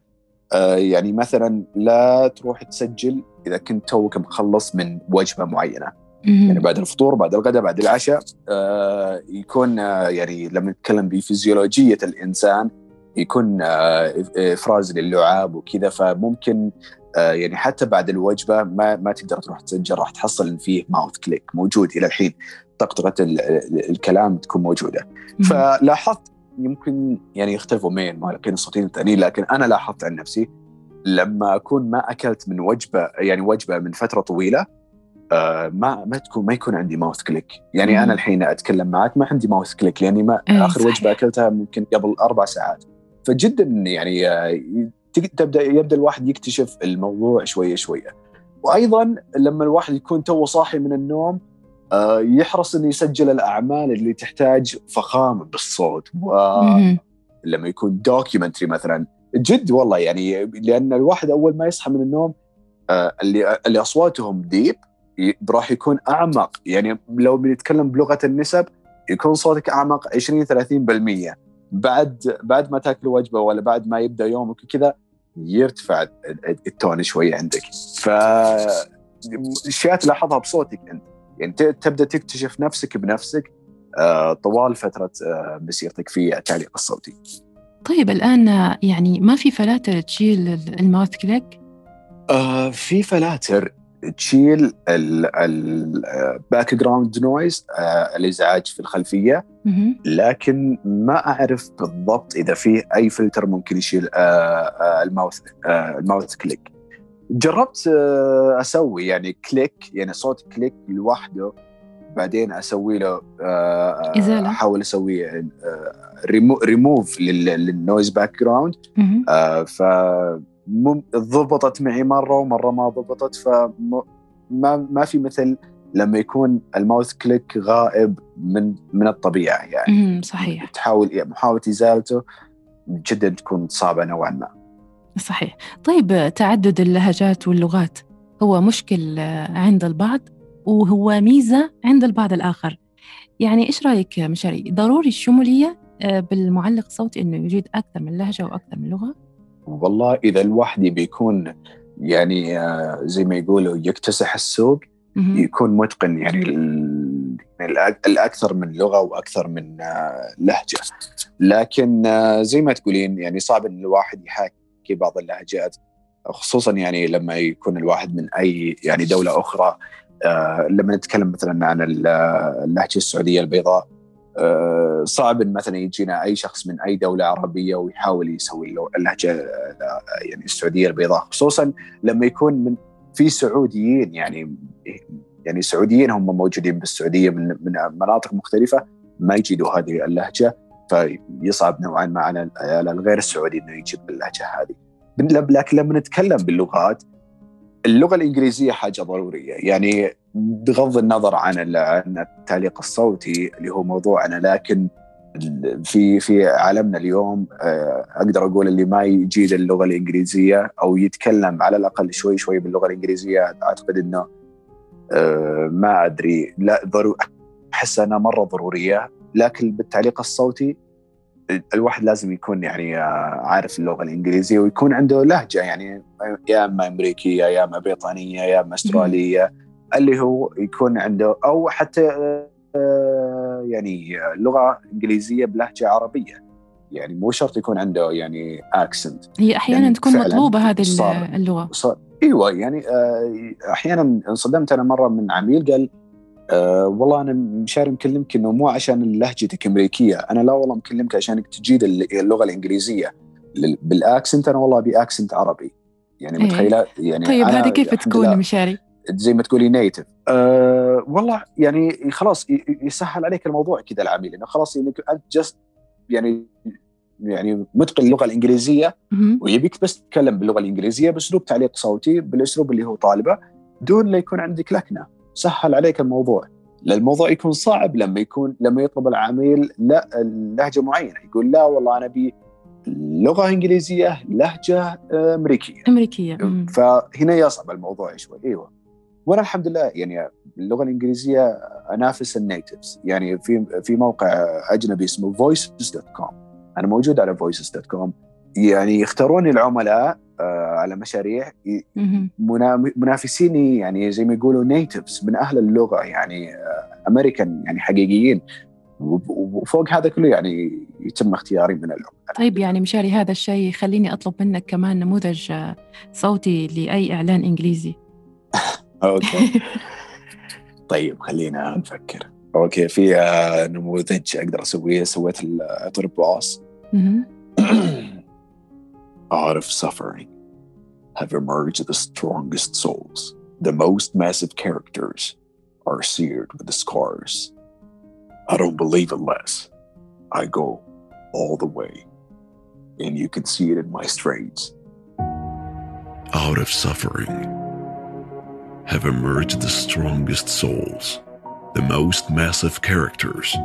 آه، يعني مثلا لا تروح تسجل إذا كنت توك مخلص من وجبة معينة. يعني بعد الفطور بعد الغداء بعد العشاء آه يكون آه يعني لما نتكلم بفيزيولوجية الإنسان يكون آه إفراز للعاب وكذا فممكن آه يعني حتى بعد الوجبة ما ما تقدر تروح تسجل راح تحصل إن فيه ماوث كليك موجود إلى الحين. طقطقة الكلام تكون موجودة. فلاحظت يمكن يعني يختلفوا من معلقين الصوتيين الثانيين لكن أنا لاحظت عن نفسي لما أكون ما أكلت من وجبة يعني وجبة من فترة طويلة آه ما ما تكون ما يكون عندي mouth click يعني مم. أنا الحين أتكلم معك ما عندي mouth click لأني ما أيه آخر وجبة أكلتها ممكن قبل أربع ساعات. فجدا يعني آه، تبدأ يبدأ الواحد يكتشف الموضوع شوية شوية. وأيضا لما الواحد يكون تو صاحي من النوم آه، يحرص إنه يسجل الأعمال اللي تحتاج فخامة بالصوت. ولما يكون documentary مثلا. جد والله يعني لأن الواحد أول ما يصحى من النوم آه، اللي اللي أصواتهم deep راح يكون أعمق. يعني لو بنتكلم بلغة النسب يكون صوتك أعمق 20 30% بعد بعد ما تاكل وجبة ولا بعد ما يبدأ يومك كذا يرتفع ال tone شوي عندك ف اشياء تلاحظها بصوتك أنت يعني تبدأ تكتشف نفسك بنفسك آه، طوال فترة آه، مسيرتك في التعليق الصوتي. طيب الآن يعني ما في filters تشيل ال mouth click؟ آه في filters تشيل ال background noise الازعاج في الخلفية لكن ما أعرف بالضبط إذا في أي فلتر ممكن يشيل آه، آه، ال mouth آه، ال mouth click جربت أسوي يعني click يعني صوت click لوحده بعدين أسوي له إزالة. أحاول أسوي ريموف للنويز باك جراوند. ف مم- ضبطت معي مرة ومرة ما ضبطت فما ما في مثل لما يكون ال mouth click غائب من من الطبيعة يعني. صحيح. تحاول محاولة إزالته جدا تكون صعبة نوعا ما. صحيح. طيب تعدد اللهجات واللغات هو مشكل آه، عند البعض وهو ميزة عند البعض الآخر. يعني إيش رأيك يا مشاري؟ ضروري الشمولية آه، بالمعلق الصوتي أنه يوجد أكثر من لهجة وأكثر من لغة؟ والله إذا الواحد بيكون يعني آه، زي ما يقولوا يكتسح السوق. يكون متقن يعني يعني الأكثر من لغة وأكثر من آه، لهجة لكن آه، زي ما تقولين يعني صعب إن الواحد يحاكي بعض اللهجات خصوصا يعني لما يكون الواحد من أي يعني دولة أخرى لما نتكلم مثلا عن ال- اللهجة السعودية البيضاء صعب إن مثلا يجينا أي شخص من أي دولة عربية ويحاول يسوي اللهجة آه، يعني السعودية البيضاء خصوصا لما يكون من في سعوديين يعني يعني سعوديين هم موجودين بالسعودية من من مناطق مختلفة ما يجيدوا هذه اللهجة فيصعب نوعا ما على الغير السعودي إنه يجيب اللهجة هذه. لكن لما نتكلم باللغات اللغة الإنجليزية حاجة ضرورية. يعني بغض النظر عن ال- عن التعليق الصوتي اللي هو موضوعنا لكن في في عالمنا اليوم آه، أقدر أقول اللي ما يجيد اللغة الإنجليزية أو يتكلم على الأقل شوي شوي باللغة الإنجليزية أعتقد إنه آه، ما أدري. لا ضروري أحس أنها مرة ضرورية لكن بالتعليق الصوتي الواحد لازم يكون يعني آه، عارف اللغة الإنجليزية ويكون عنده لهجة يعني يا أما أمريكية يا أما بريطانية يا أما أسترالية اللي هو يكون عنده أو حتى آه، يعني لغة إنجليزية بلهجة عربية. يعني مو شرط يكون عنده يعني اكسنت هي أحيانا يعني تكون فعلاً مطلوبة هذه صار- اللغة. صار. إيوه يعني آه، أحيانا انصدمت أنا مرة من عميل قال آه والله أنا مشاري مكلمك إنه مو عشان لهجتك أمريكية أنا لا والله مكلمك عشانك تجيد ال- اللغة الإنجليزية بال accent أنا والله ابي accent عربي يعني إيه. متخيلة يعني طيب هذه كيف تكون مشاري؟ زي ما تقولي native أه والله يعني خلاص يسهل عليك الموضوع كذا العميل إنه خلاص إنك أنت just يعني يعني متقن اللغة الإنجليزية. ويبيك بس تتكلم باللغة الإنجليزية بأسلوب تعليق صوتي بالأسلوب اللي هو طالبه دون لا يكون عندك لكنة سهل عليك الموضوع. الموضوع يكون صعب لما يكون لما يطلب العميل لا لهجة معينة. يقول لا والله أنا أبي لغة إنجليزية لهجة آه، أمريكية. أمريكية. مم. فهنا يصعب الموضوع شوي. إيوه. وأنا الحمد لله يعني اللغة الإنجليزية أنافس النيتفز يعني في في موقع أجنبي اسمه voices.com أنا موجود على voices.com يعني يختاروني العملاء على مشاريع ي- مهم. منا- منافسيني يعني زي ما يقولوا نيتفز من أهل اللغة يعني أمريكان يعني حقيقيين. وفوق هذا كله يعني يتم اختياري من العملاء. طيب يعني مشاري هذا الشيء يخليني أطلب منك كمان نموذج آه، صوتي لأي إعلان إنجليزي. أوكي. طيب خلينا نفكر. أوكي في آه، نموذج أقدر أسويه سويت العطر باص مهم. out of suffering. Have emerged the strongest souls the most massive characters are seared with the scars i don't believe it less. i go all the way and you can see it in my strains. out of suffering have emerged the strongest souls. The most massive characters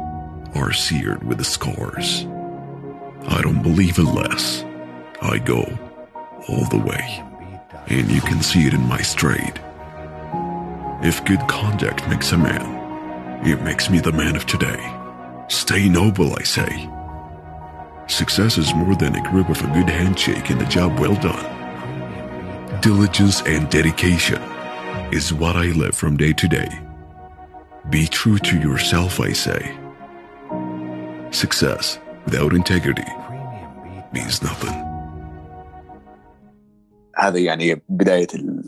are seared with the scars. I don't believe it less. I go all the way, and you can see it in my stride. If good conduct makes a man, it makes me the man of today. Stay noble, I say. Success is more than a grip of a good handshake and a job well done. Diligence and dedication is what I live from day to day. Be true to yourself, I say. Success without integrity means nothing. هذا يعني بداية ال...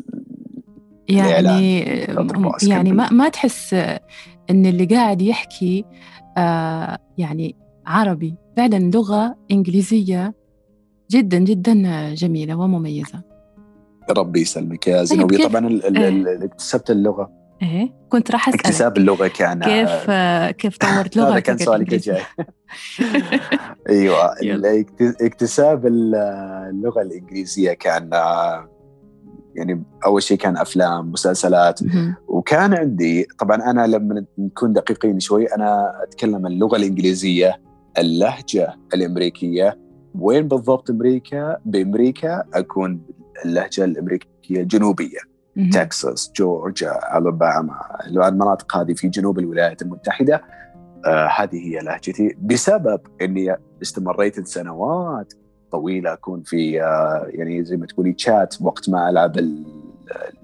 يعني يعني. ما ما تحس إن اللي قاعد يحكي آه يعني عربي فعلا لغة إنجليزية جدا جدا جميلة ومميزة. ربي يسلمك يا زينب. كيف- طبعا. ال- اكتسبت اللغة. إيه؟ كنت راح أسألك. اكتساب اللغة كان كيف كيف طورت لغتك هذا كان سؤالك الجاي أيوه اكتساب اللغة الإنجليزية كان يعني أول شيء كان أفلام مسلسلات. وكان عندي طبعا أنا لما نكون دقيقين شوي أنا أتكلم اللغة الإنجليزية اللهجة الأمريكية. وين بالضبط أمريكا؟ بأمريكا أكون اللهجة الأمريكية الجنوبيه تكساس، جورجيا، ألاباما، المناطق هذه في جنوب الولايات المتحدة. آه هذه هي لهجتي. بسبب إني استمريت سنوات طويلة أكون في آه يعني زي ما تقولي تشات وقت ما ألعب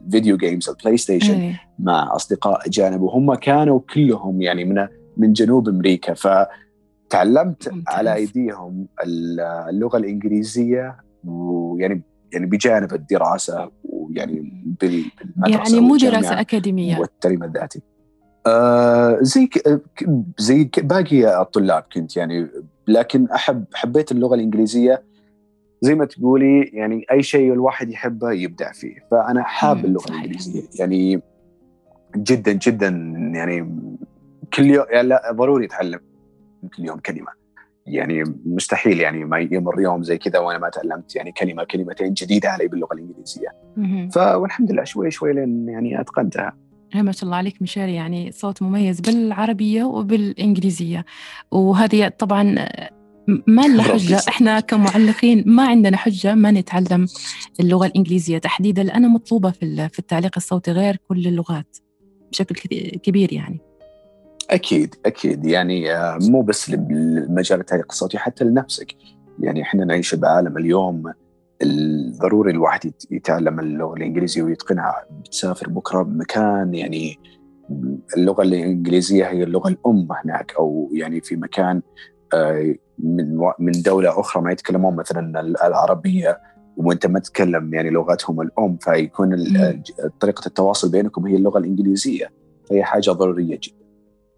ال video games البلاي ستيشن مع أصدقاء أجانب. وهم كانوا كلهم يعني من من جنوب أمريكا. فتعلمت على أيديهم اللغة الإنجليزية ويعني يعني بجانب الدراسة ويعني بالمدرسة يعني مو دراسة أكاديمية. والتعليم الذاتي آه زي زي باقي الطلاب كنت يعني لكن أحب حبيت اللغة الإنجليزية. زي ما تقولي يعني أي شيء الواحد يحبه يبدع فيه. فأنا حاب اللغة. الإنجليزية. يعني جدا جدا يعني كل يوم يعني لا ضروري أتعلم كل يوم كلمة. يعني مستحيل يعني ما يمر يوم زي كذا وأنا ما تعلمت يعني كلمه كلمتين جديدة علي باللغة الإنجليزية. فالحمد لله شوي شوي لين يعني اتقنتها ما شاء الله عليك مشاري يعني صوت مميز بالعربية وبالإنجليزية. وهذه طبعا ما لنا حجة. إحنا كمعلقين ما عندنا حجة ما نتعلم اللغة الإنجليزية. تحديدا لأنها مطلوبة في التعليق الصوتي غير كل اللغات بشكل كبير يعني. أكيد أكيد. يعني آه، مو بس لمجال التعليق الصوتي حتى لنفسك. يعني إحنا نعيش بعالم اليوم ضروري الواحد يتعلم اللغة الإنجليزية ويتقنها. بتسافر بكرة بمكان يعني اللغة الإنجليزية هي اللغة الأم هناك أو يعني في مكان آه، من من دولة أخرى ما يتكلمون مثلا العربية. وإنت ما تتكلم يعني لغتهم الأم فيكون طريقة التواصل بينكم هي اللغة الإنجليزية. فهي حاجة ضرورية جدا.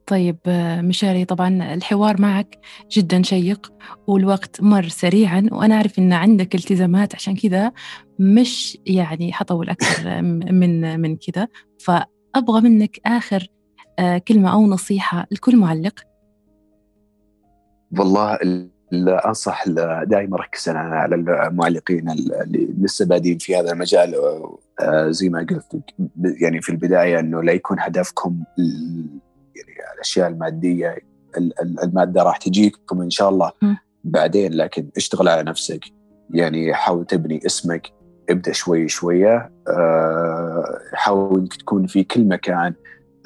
طيب مشاري طبعا الحوار معك جدا شيق والوقت مر سريعا وأنا أعرف أن عندك التزامات عشان كذا مش يعني حطول أكثر من من كذا. فأبغى منك آخر آه، كلمة أو نصيحة لكل معلق. والله أنصح دائما ركز على المعلقين اللي لسه بادين في هذا المجال آه، زي ما قلت يعني في البداية إنه لا يكون هدفكم يعني الأشياء المادية المادة راح تجيكم إن شاء الله. بعدين لكن اشتغل على نفسك. يعني حاول تبني اسمك ابدأ شوي شوية. آه، حاول إنك تكون في كل مكان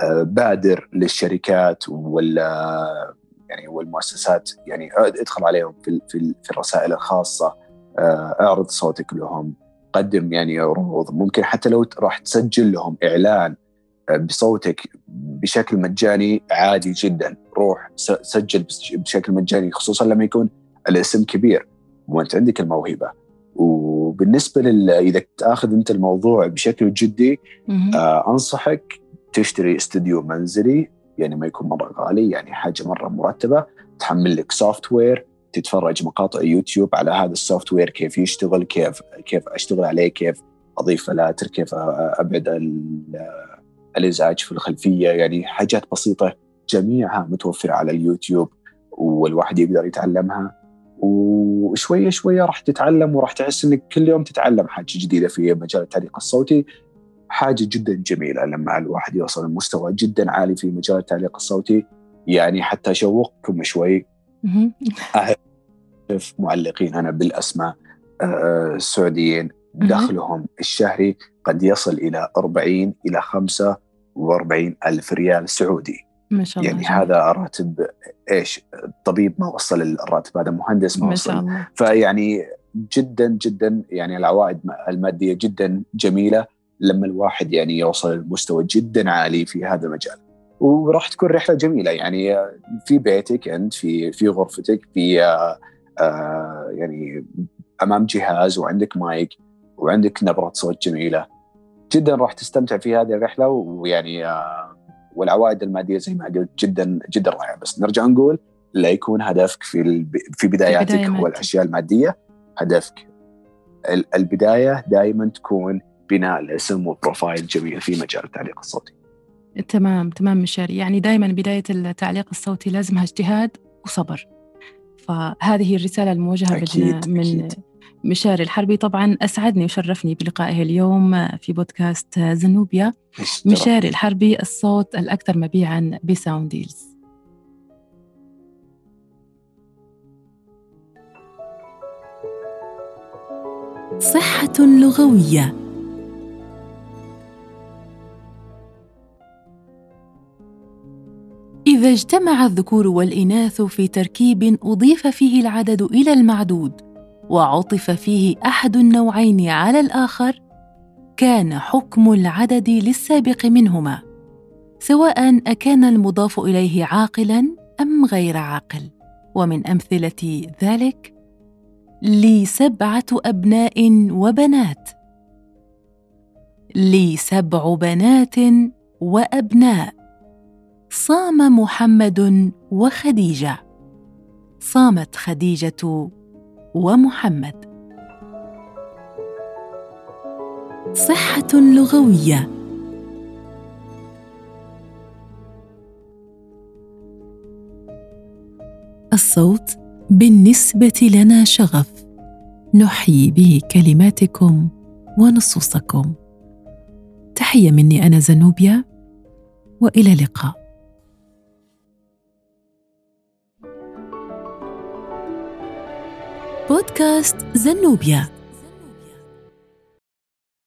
آه، بادر للشركات ولا يعني والمؤسسات. يعني ادخل عليهم في في الرسائل الخاصة. آه، أعرض صوتك لهم. قدم يعني عروض. ممكن حتى لو راح تسجل لهم إعلان. بصوتك بشكل مجاني عادي جدا. روح سجل بشكل مجاني خصوصا لما يكون الاسم كبير وانت عندك الموهبة. وبالنسبة لل إذا تأخذ أنت الموضوع بشكل جدي آه أنصحك تشتري استوديو منزلي يعني ما يكون مره غالي يعني حاجة مرة مرتبة تحمل لك software تتفرج مقاطع يوتيوب على هذا ال software كيف يشتغل كيف كيف أشتغل عليه كيف اضيف filters كيف أبعد الإزعاج في الخلفية يعني حاجات بسيطة جميعها متوفرة على اليوتيوب والواحد يقدر يتعلمها. وشوية شوية راح تتعلم وراح تحس إنك كل يوم تتعلم حاجة جديدة في مجال التعليق الصوتي. حاجة جدا جميلة لما الواحد يوصل لمستوى جدا عالي في مجال التعليق الصوتي يعني حتى اشوقكم شوي. اعرف معلقين أنا بالأسماء آه، السعوديين دخلهم الشهري قد يصل إلى 40 إلى 45 ألف ريال سعودي. ما شاء الله يعني جميل. هذا راتب إيش؟ طبيب ما وصل الراتب هذا مهندس ما, ما وصل. الله. فيعني جدا جدا يعني العوائد المادية جدا جميلة لما الواحد يعني يوصل لمستوى جدا عالي في هذا المجال. وراح تكون رحلة جميلة. يعني في بيتك أنت في في غرفتك في آه, آه، يعني أمام جهاز وعندك مايك. وعندك نبرة صوت جميلة. جدا راح تستمتع في هذه الرحلة ويعني آه، والعوائد المادية زي ما قلت جدا جدا رائعة. بس نرجع نقول لا يكون هدفك في في بداياتك هو الاشياء المادية. هدفك البداية دائما تكون بناء الاسم و profile جميل في مجال التعليق الصوتي. تمام تمام مشاري. يعني دائما بداية التعليق الصوتي لازمها اجتهاد وصبر. فهذه الرسالة الموجهة أكيد من أكيد. مشاري الحربي طبعا أسعدني وشرفني بلقائه اليوم في بودكاست زنوبيا. مشاري الحربي الصوت الأكثر مبيعا ب Soundeals صحة لغوية. إذا اجتمع الذكور والإناث في تركيب أضيف فيه العدد إلى المعدود وعطف فيه أحد النوعين على الآخر كان حكم العدد للسابق منهما سواء أكان المضاف إليه عاقلا أم غير عاقل. ومن أمثلة ذلك لي سبعة أبناء وبنات. لي سبع بنات وأبناء. صام محمد وخديجة. صامت خديجة ومحمد. صحة لغوية. الصوت بالنسبة لنا شغف. نحيي به كلماتكم ونصوصكم. تحية مني أنا زنوبيا وإلى اللقاء. بودكاست زنوبيا.